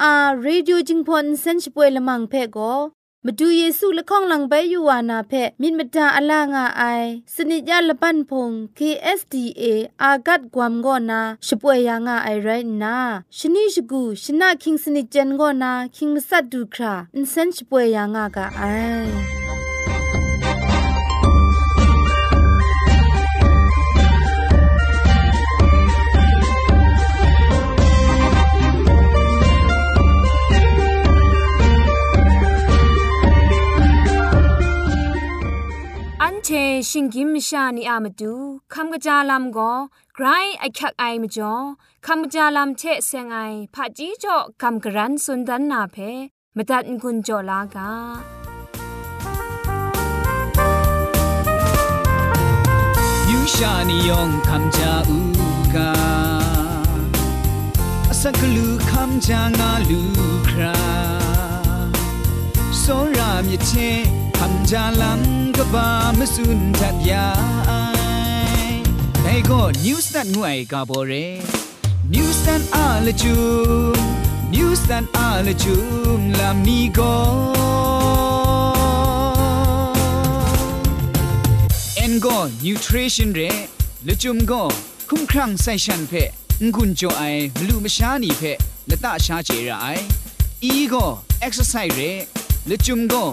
AWR Radio จิงพอนเซนช่วยละมังเพ่ก็มาดูเยซูละข้องหลังใบยูวานาเพมินมตาอลางาไอสนิจยาละปันพง KSDA อากัดกวมกอนาช่วยยังาไอไรนาชนิชกูชนะคิงสนิจเจนกอนาคิงมัสัดดูคราอินเซนช่วยยังากาไอ เชชิงกิมชานีอามาดูคำกระจาลำก็ไกรไอคักไอมาจ่อคำกระจาลำเชเซงไอผาจีจ่อคำกระรันสุนดันนาเพมตัดกุญจ่อลากายูชานียองคำจาอูกาสักลูคำจางาลูคราโซรามิเชคำจาลังก็ บามสุนทัดยาไอ้ก็นิวส์นั้นงวยกาบเรนิวส์นั้นอาลจูนิวส์นั้นอาลจูลามีก็เอ็นก็นิวทริชั่นเรละจุมก็คุ้มครั่งไซชันเพงุนโจไอมลูมชานีเพละตาชาเจระไออีก็เอ็กซ์ไซส์เรละจุมก็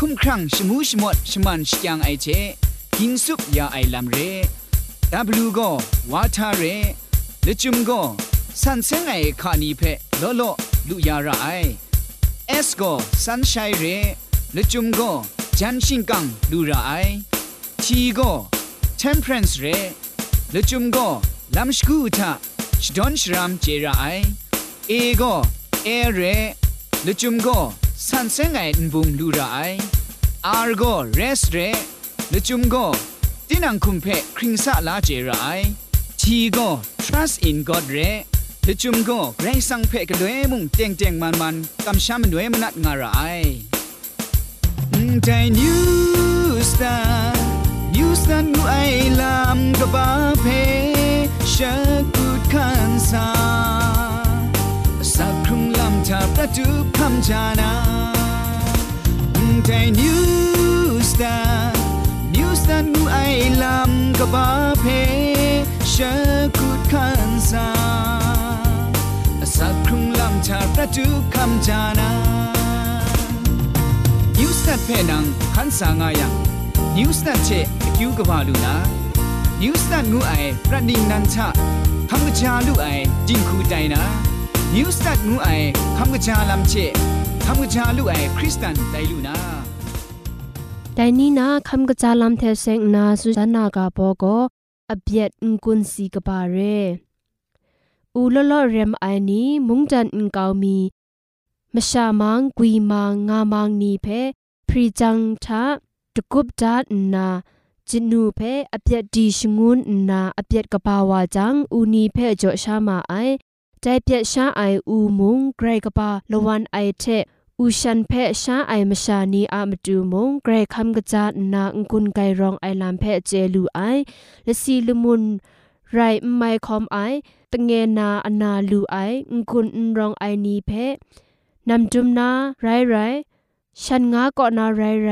คุ้มครั่งชมูชมดชมันชยังไอเจกินซุปยาไอลำเรดับลูก็วาทาเรละจุมก็สันเซงไอคานีเพโลโลลุยาระไอเอสก็สันชัยเรละจุมก็จันชิงกังลูระไอทีก็เทมเพรนส์เรละจุมก็ลำสกูทาชดอนชรามเจระไอเอก็เอเรละจุมก็ สันเซงไงนบุงดูไรอาร์โกเรสเรลจุมโกตินังคุมเพคริงซาลาเจไรทีโก trust in God เรลจุมโกเกรซังเพกด้วยมุงเตียงเตียงมันมันกำช้ำด้วยมันนัดงาไรใจนิวสตาร์นิวสตาร์งูไอลามกบ้าเพชักกุดขันซาสักค รุงลำทาประตูคำจานาใจนิวสตาร์นิวสตาร์งูไอลำกบ้าเพชักกุดขันซาสักครุงลำทาประตูคำจานานิวสตาร์เพ นิวสตาร์เชคิวกบ้าลูนานิวสตาร์งูไอประดิงนันทะคำกระจาลูไอจิงคูไดงูไอคำกระจาลำเชคำกระจาลูไอคริสตันไดลูนาไดนี่นาคำกระจาลำเทเซงนาสุจานากาโปโกอเบียดงกุนสีกบาเรอูลลอเรมไอนี้มุงจันอิงกาวมีมชามังกวีมังงามังนีเพพรีจังทะตกุบดาดนาจินูเพอเปียดดีชงุนนาอเปียดกบาวาจังอูนีเพจอชามาไอ ใจเปียชาไออูมุงไกรกบาละวันไอเทอูชันเพชาไอมชานีอามตูมงไกรคำกะจานาองกุนไกรองไอลามเพเจลูไอและซีลมุนไรไม่คอมไอตงเงนาอนาลูไอองกุนรองไอนีเพนำจุมนาไรไรฉันงาเก็นาไรไร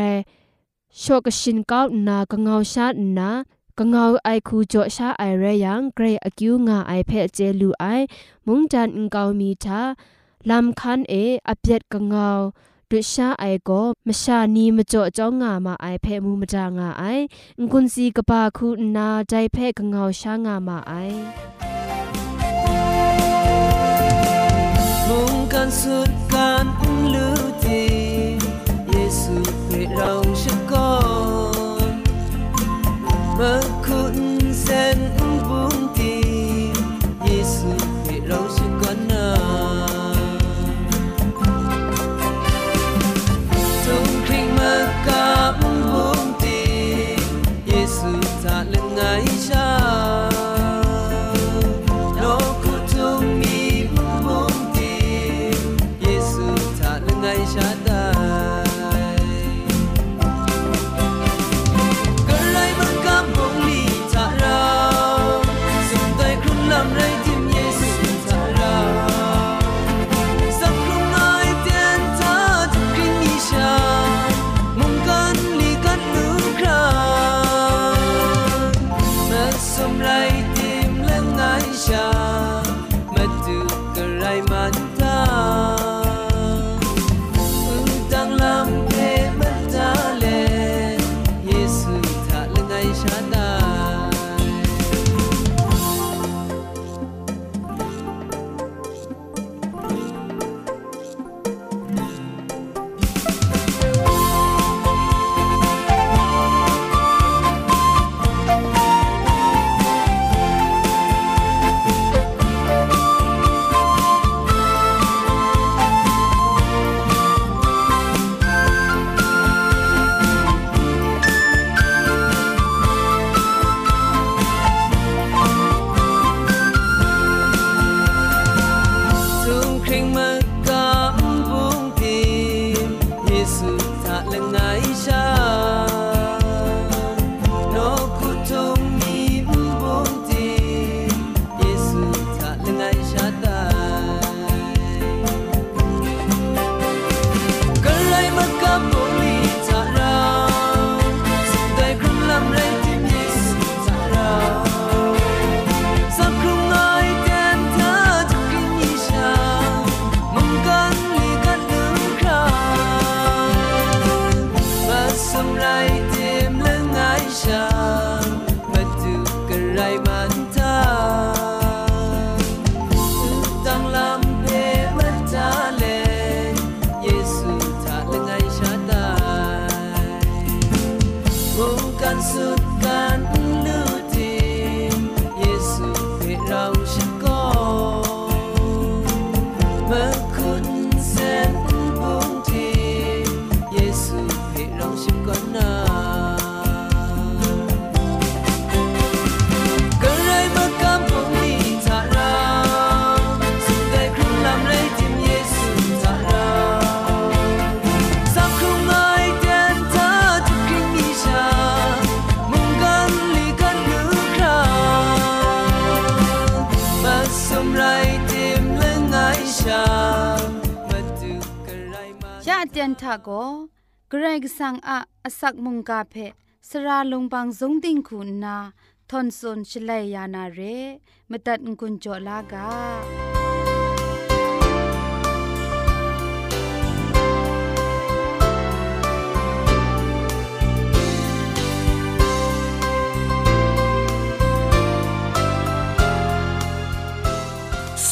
โชกชินเก้านากะเงาชาดนา กะเงาไอคูจ่อชาไอเรยังเกรอกิวงาไอเพเจลูไอมุงจันอิงกาวมีทาลำคันเออเปียดกะเงาดุชาไอโกมชานีมจ่อจ้องงามาไอเพมูมจางาไองกุนซีกะปาคูนาใจเพกะเงาชางามาไอมุงกันสุดกันลู ยะเตียนทาโกเกรกสังอะอสักมุงกาเพสราลงบางสงติงคุณนาทอนซนชลัยยานาเรมตัดกุญจลากา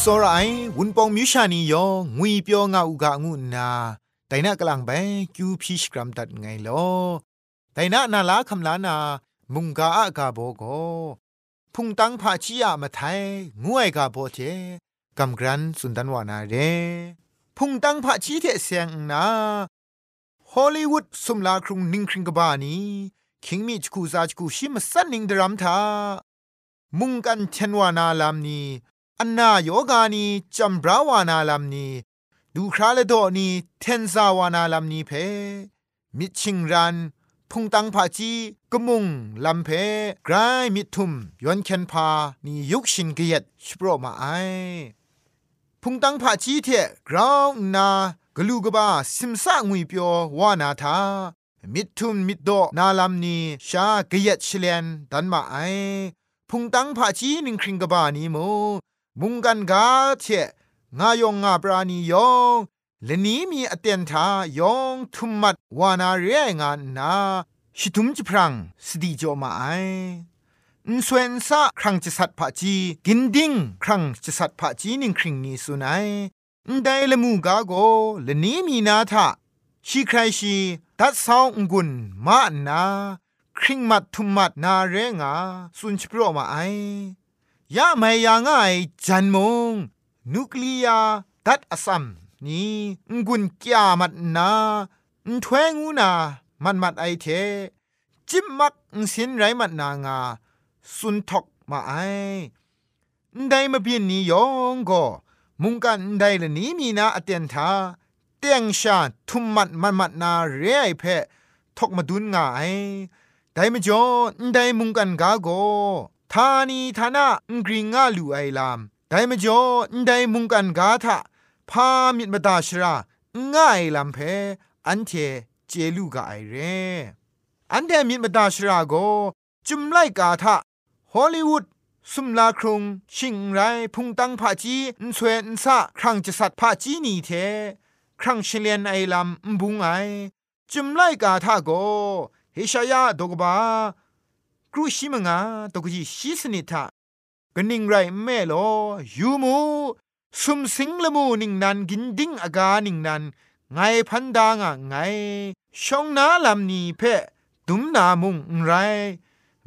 စောရိုင်ဝွန်ပောင်မြူရှာနီယောငွေပြောငါဥကငုနာတိုင်နာကလန်ပဲကျူဖီရှ်ဂရမ်တတ်ငိုင်လောတိုင်နာနာလာခမလာနာမုန်ကာအကဘောကိုဖုန်တန်းဖာချီယမထိုင်ငွေကဘောတဲ့กำกรันสุนดันวานาเรพุงตังพะชีเทเสียงนาฮอลลีวูดสุมลาครุงนิงคริงกบานีคิงมีจคูซาจคูชิมสันนิงดรัมทามุงกันเชนวานาลามนี อันนาโยกานีจัมบราวานาลามนีดูคราเลโดนีเทนซาวานาลามนีเพมิชิงรันพุงตังพาจีกมุงลำเพไกรมิทุมยอนเคนพานียุกชินเกียดสโปรมาไอพุงตังผาจีเทกราวนากลูกบาสิมซางวยเปียววานาทามิดทุมมิดโดนาลามนีชาเกะเย็ดชเลนดันมาไอพุงตังผาจีนิงคริงกบานีโม มุงกันกาเทงายองงาปราณียองและนี้มีอเตียนทายองทุมมัดวานาเรียงานนาชิทุมจิพรังสติจอมาไออุนสวนซะครั้งจะสัตผาจีกินดิ้งครั้งจะสัตผาจีนิ่งคริงนี้สุนัยอุนไดละมูกาโกละนี้มีนาทะชีใครชีดัดสาวองุนมาอันนา คริงมัดทุมมัดนาเรงาสุนชโปรมาไอ ยะไม่ยางไอจันมงนุคลียาดัดอสัมนี่องกุนกยามัดนาอุทเวงูนามันมัดไอเท จิมมักอุสินไรมัดนางา สุนทกมาไอได้มาเบียนนี้ยองก็มุงกันได้ละนี้มีนาอเตียนทาเตียงชาทุมมัดมันมัดนาเรไอเพทกมาดุนง่ายได้มจ่อได้มุงกันกาโก ทานีทานะกริงงาลูไอลามได้มจ่อได้มุงกันกาทะพามิดมาตาชราง่ายลำเพอันเทเจลูกาไอเร อันเทมิดมาตาชราโกจุมไลกาทะฮอลลีวูดสุมลาครุงชิงไรพุงตังผาจีนสวยนซะครั้งจะสัตผาจีนีเท ครั้งเชลียนไอลำบุงไอจุมไลกาทาโกเฮชายาดกบา กรูชิมงาตกจีชิสนิทะกนิงไรแม่โลยูมูสุมสิงละมูนิงนันกินดิ้งอากานิงนันไงพันดางะไงชองนาลำนีเพะดุมนามุงไร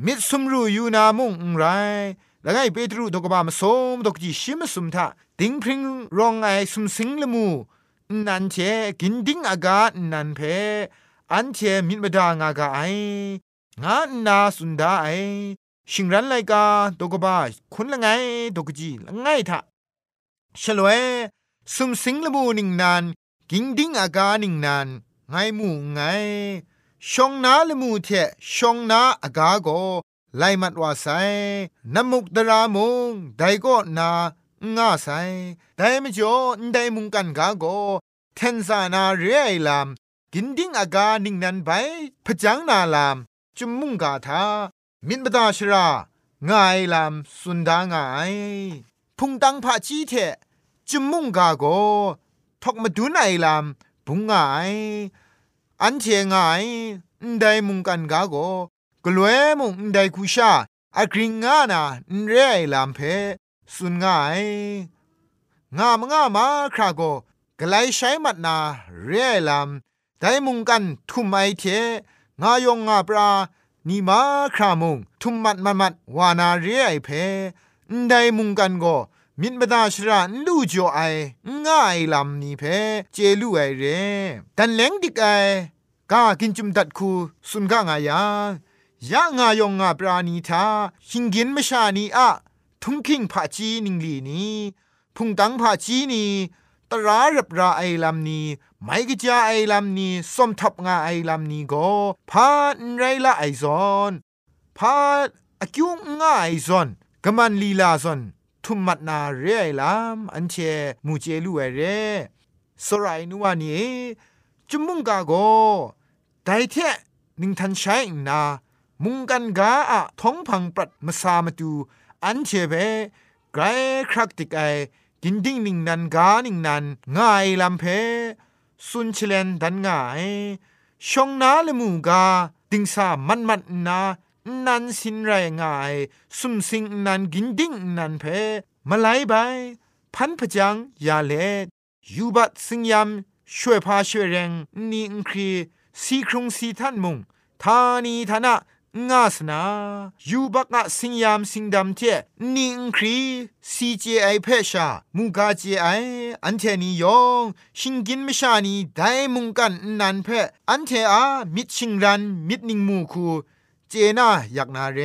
มิดสุมรูยูนามุงไรแล้วไงเปตรูดกบามสมดกจีชิมสุมทะดิงพริงรองไอสุมสิงละมูนันเชกินดิ้งอากานันเพอันเชมิดมดางากาไอ งานาสุนดาไอชิงรันไลกาดกบ้าคุณละไงดกจีละไงทะฉลวยสุมสิงละมูนิงนาน กิงดิ้งอากานิงนานไงมูไงชงนาละมูเทชงนาอากาโกไลมัดว่าไซนมุกดรามงไดก็นาง่าไซไดมจ่อไดมุงกันกาโกเทนซานาเรไอลามกินดิ้งอากานิ่งนันไปพจังนาลาม จุมมุงกาทามินบดาชราง่ายลามสุนดางาย พุงตังพะจีเทจุมมุงกาโกทอกมาดูไอลามบุงง่าย อันเชง่ายได้มุงกันกาโกกลัวมุงไดคุชาอะกริงงานาเรไอลามเพสุนง่าย งามงามาคราโกกไลใช้มัดนาเรไอลามได้มุงกันทุมไอเท งายงงาปรานีมาครามุงทุมมัดมัดมัดวานาเรียไอเพไดมุงกันโกมินบดาชราลู่จ่อไอง่ายลำนี้เพเจลู่ไอเรดันเล้งดิกไอกากินจุมดัดคูสุนกางายายะงายองงาปราณีทาหิงกินมชานีอะทุงคิงผาจีนิงลีนีพุงตังผาจีนีตรารับราไอลำนี้ ไม่กจาไอลำนี้สมทับงาไอลำนี้ก็พาไรละไอซอนพาอคิวงาไอซอนกมันลีลาซอนทุมมัดนาเรไอลำอันเชมูเจลูเอเรสรายนัวนี้จุมุงกาโกไดเทนิงทันใช้นา มุงกันกาอะท้องพังปรัดมาสามาดูอันเชเบไกรครักติกไอกินดิ้งนิงนันกานิงนันง่ายลำเพ สุนเชลนดันง่ายชงนาเลมูกาดิงสามันมันนานันสินไรง่ายสุมสิงนันกินดิ้งนันเพมาไลไปพันพจังยาเลยูบัดสิงยำช่วยพาช่วยแรงนี่อังครีสีครุงสีท่านมุงทานีทานะ งาสนายูบักงะสิงยามสิงดำเทนิงครีซีเจไอเพชามุกาเจไออันเทนียองชิงกินมชานีไดมุงกันนันเพอันเทอามิดชิงรันมิดนิงมูคูเจนาอยากนาเร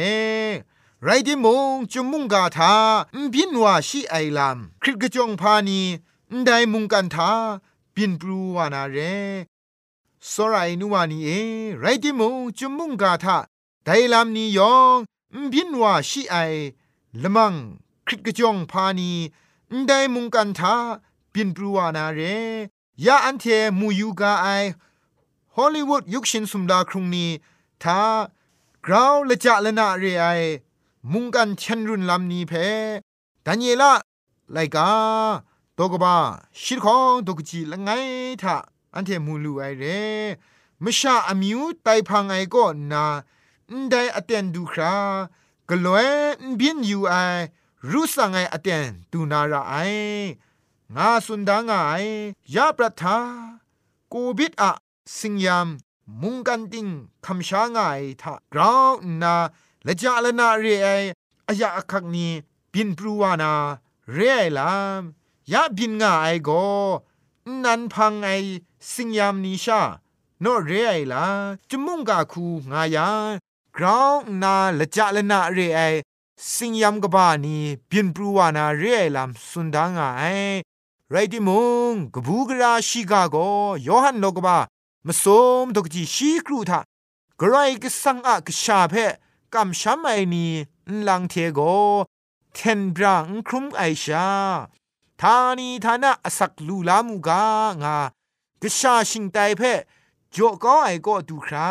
ไรดิมงจุมุงกาทาบินว่าชีไอลามคริกจงพานีไดมุงกันทาบินปรูวานาเรสรายนัวนีเอไรดิมงจุมุงกาทา ไดลามนียองบินว่าชีไอละมังคริกจองพานีได้มุงกันทาบินปรูวานาเรยาอันเทมูยูกาไอฮอลลีวูดยุคชินสุมดาครุงนี้ทากราวละจะละนาเรไอมุงกันเชนรุนลำนี้เพดันเยละไลกาตกบ้าชิดของตกจีละไงทะอันเทมูลูไอเรมชาอมิวไตพังไอก็นา นได้อเตนดูครากลวยบินอยู่ไอรู้สังไออเตนตูนาราไองาสุนดางไอยาประทากูบิดอะสิงยามมุงกันติงคำช้างไอทากราวนาและจาละนาเรไออายาคักนี้บินปรูวานาเรไอลามยาบินงาไอโกนันพังไอสิงยามนิชาโนเรไอลาจมุงกาคูงายา กราวนาละจะละนาเรไอสิงยามกบานีบินปรูวานาเรไอลามสุนดางไอไรดิมงกบูกราชิกาโกยอหันโลกบามสมดกจีชีครูทากรายกสังอะกชาเพกัมชัมไอนีลังเทโกเทนบรังครุมไอชาทานีทานะอสักลูลามูกางากชาชิงไตเพจ่อก็ไอก็ดูครา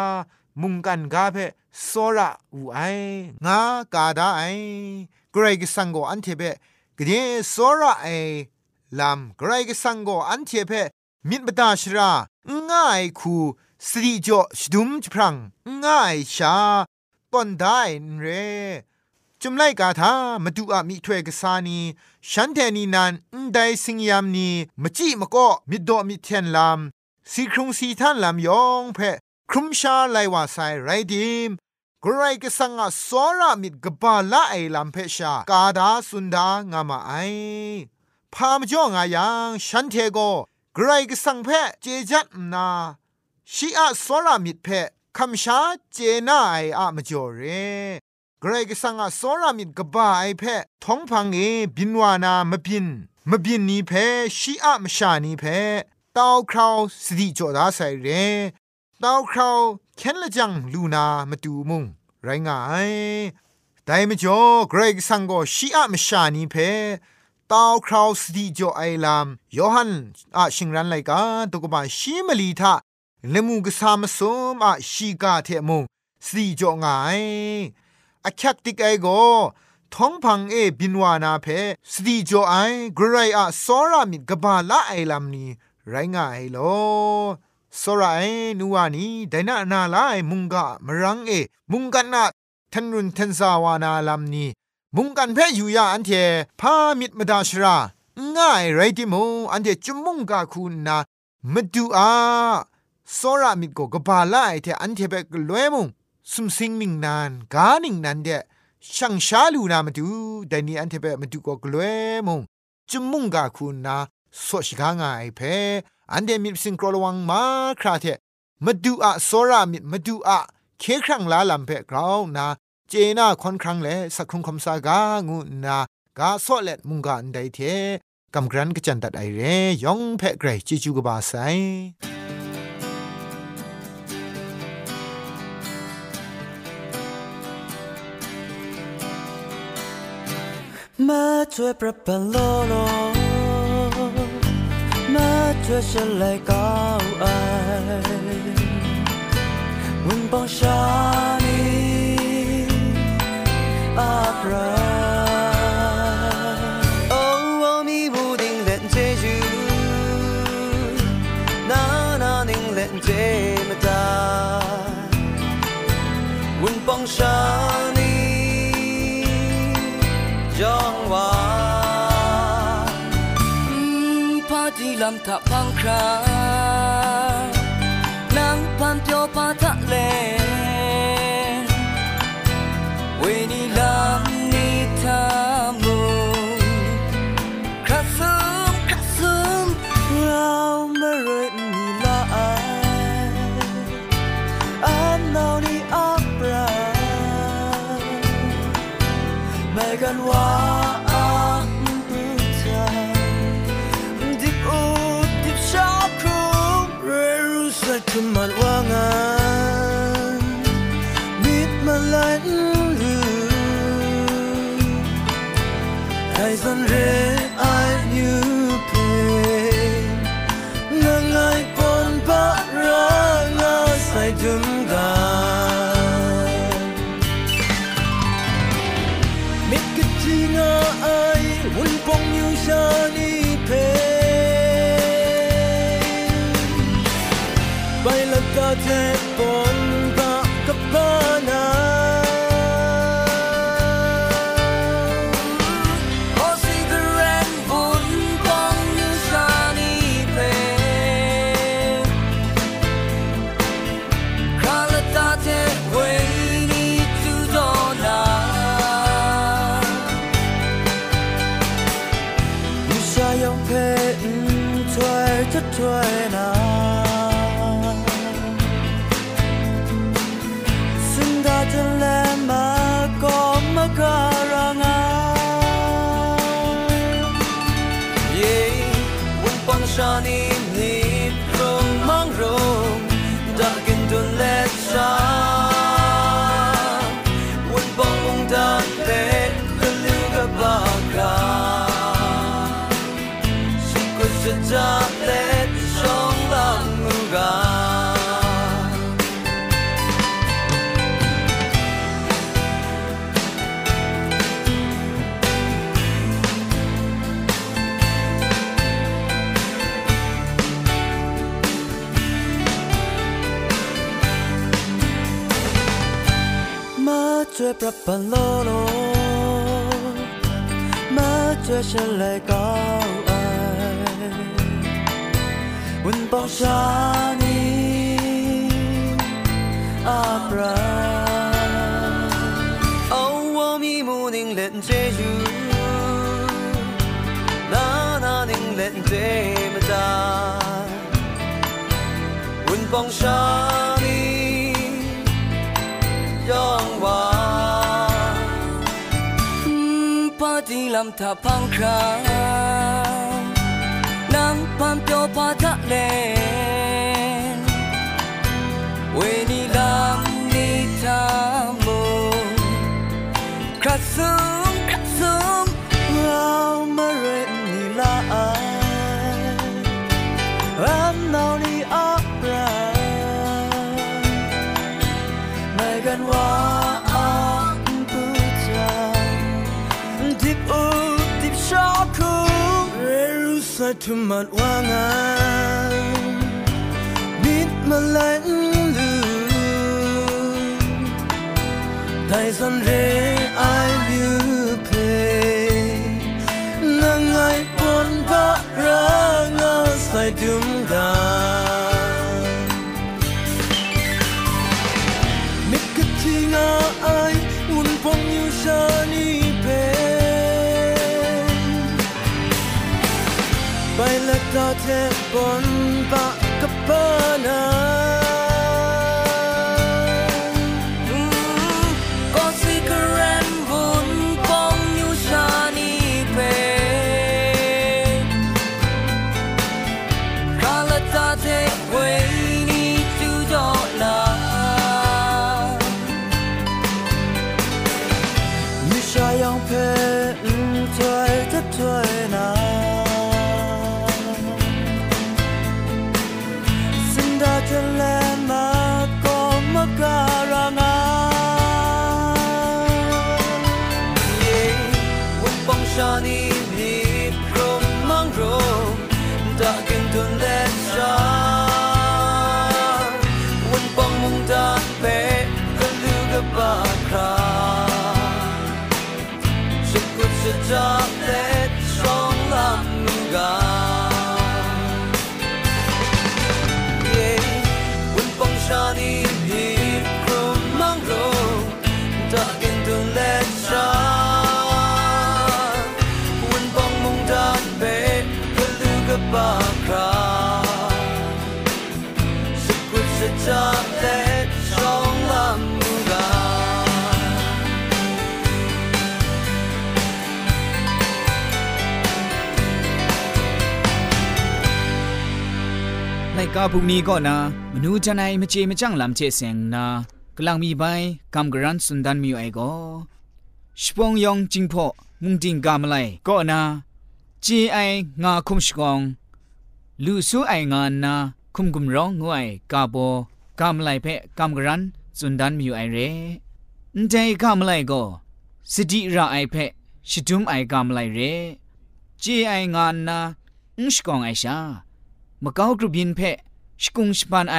มุงกันกาเพโซระอูไองากาดาไอกรกสังโกอันเทเบกเดโซระไอลำกรกสังโกอันเทเบมิดบดาชราง่ายคูสรีจอชดุมจพรังง่ายชาปอนได้เรจุมไลกาทามาดูอะมีถ้วยกษานีฉันแทนีนันได้สิงยามนีมจิมก็มิดดอมิเทนลามสีครุงสีท่านลามยองเพ ครุมชาไลว่าไซไรดิมกรายกสังอะสอรามิดกบาละไอลามเพชากาดาสุนดางามาไอพามจ่องายังฉันเทโกกรายกสังเพเจจัดนาชีอะสอรามิดเพคำชาเจนาไออะมจ่อเรกรกสังอะสอรามิดกบ้าไอเพท้องพังเอบินวานามบินมบินนี้เพชีอะมชานี้เพตาวคราวสติจดาใส่เร ตาวคราวเคนละจังลูนามาดูมุงไรงายแต่มจ่อเกรกสังก็ชีอะมชานีเพตาวคราวสติจอไอลามยอหันอะชิงรันไลกาตุกบาชีมลีทาเลมูกสามสมอะชีกาเทมุงสติจองายอคักติกไอโกท้องพังเอบินวานาเพสตีโจไอกรไรอะสอรามิดกบาละไอลัมนีไรงายโล สราไอนัวนี้ไดนานาลาไอมุงกะมรังเอ มุงกันนาทันรุนทันซาวานาลัมนีมุงกันเพอยู่ยาอันเทพามิดมดาชราง่ายไรติโมอันเทจุมุงกะคุณนามดูอาสรามิดโกกบาละไอเทอันเทเปกลวยมุงสุมสิงนิงนานกานิงนันเดช่างชาลูนามาดูแต่นี่อันเทเปมาดูก็กลัวมงจุมุงกาคุณนาสวชกางายเพ อันเดมิสิงกรลวังมาคราเทมาดูอะโซรามิมาดูอะเคครั้งลาลัมเพกราวนา เจนาคอนครั้งเลสักครุงคำสากางูนากาโซเลตมุงกาอันไดเทกำกรันกจันตัดไอเรยองเพะเกรจิจูกบาไซมาช่วยประปันโลโล 却深来告哀，问邦沙尼阿来，哦，我迷雾顶恋着你，那那顶恋着你那。问邦沙。Party lam ta pang nang pan pyo pa ta le we ni lam ni ta mo krasum krasum rao ma re ni la ai an now ni opera ไม่ รู้สึกขึ้นม ช่วยปรับปะโลโลมาช่วยฉันเลยก็ไอวันปองชานีอา ลำทาพังครางนางพันเปียวปาทะเล รุสัทุมันว่าง Vai la ta thế bon ba ka pa na กาพุงนี้ก็นะมนูจันไอมเจมจังลำเจเซงนากลังมีใบกำกรันสุนดันมีไอก็ชปองยองจิงพอมุงจิงกามไลก็นะเจไองาคุมชกองลูซูไองานนาคุมกุมร้องงวยกาโบกามไลเพกำกรันสุนดันมีไอเรนใจกามไลก็สติระไอเพชิดุมไอกามไลเรเจไองานนาอุชกองไอชา มะกาวกรุบินเพชกุงสปานไอ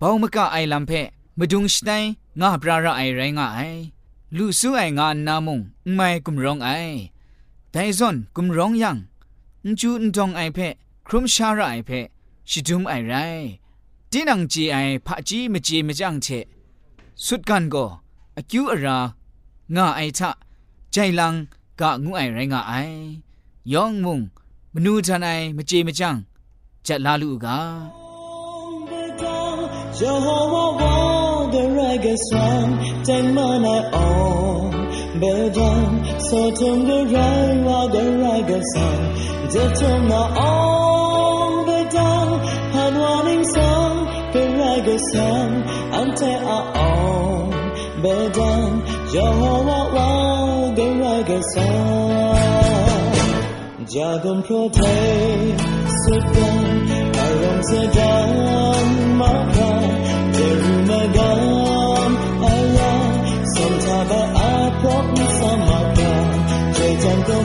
บ่าวมะกะไอลำเพมดุงสไตงาปราระไอไรงาไอลูซูไองานนามุงไม่กุมร้องไอไดซอนกุมร้องยังนจูนดองไอเพครุมชาระไอเพชิดุมไอไรตีนังจีไอพะจีมจีมจังเชสุดกันก็อคิวอรางาไอทะใจลังกะงูไอไรงาไอยองมุงมนูทันไอมะจีมะจัง จีมจัง จะลาลูกา Jehovah wa the reggae song ten mana on bedan so tum the rai wa the reggae song the tum na on bedan han warning song the reggae song ante a on bedan Jehovah wa the reggae song Jagan protect sedang Alam sedang maka Derumada ayah Samtaba apok samaka Jaitan kau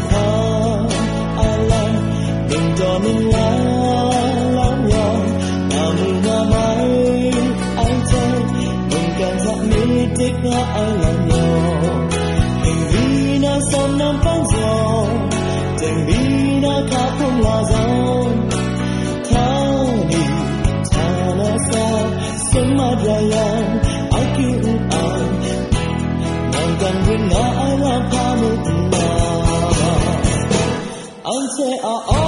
alam Mendomin rayang Ai kiên ai Nàng càng ngã ra pha một mà Anh sẽ ở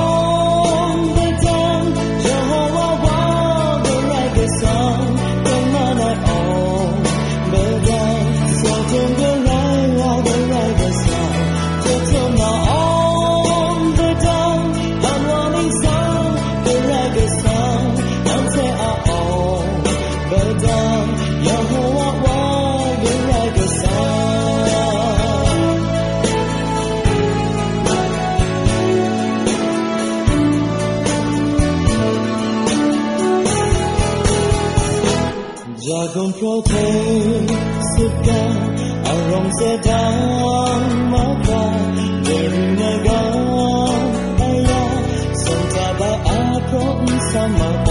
khóc sa mạc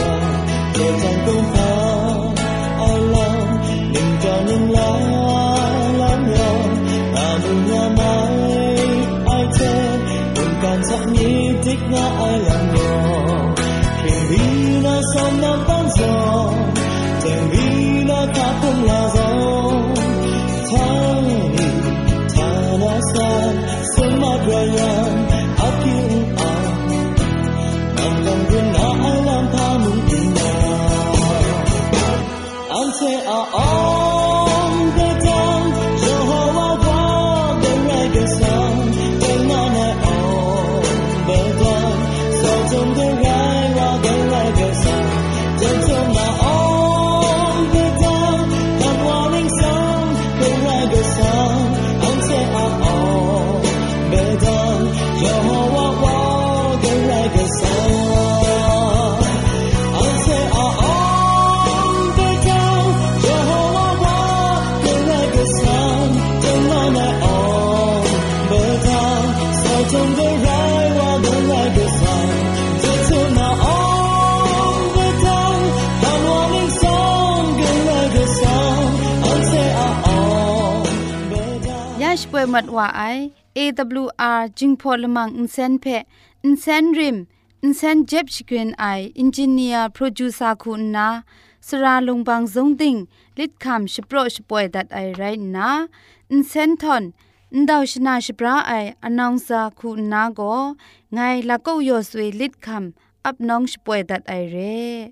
để trong cơn gió ai lo đừng cho những lá lắm lòng ta buồn nhà mãi ai chơi buồn cảm giác như thích ngã ai là มัดว่าไอ AWR จิงพอลมังอินเซนเพอินเซนริมอินเซนเจ็บชกรีนไออินจิเนียร์โปรดิวซาคุณนาสราลงบางซงติงลิดคำชโปรชป่วยดัดไอไรนาอินเซนทอนอินดาวชนาชปราไออนองซาคุณนาโกไงละก็ยอสวยลิดคำอับน้องชป่วยดัดไอเร่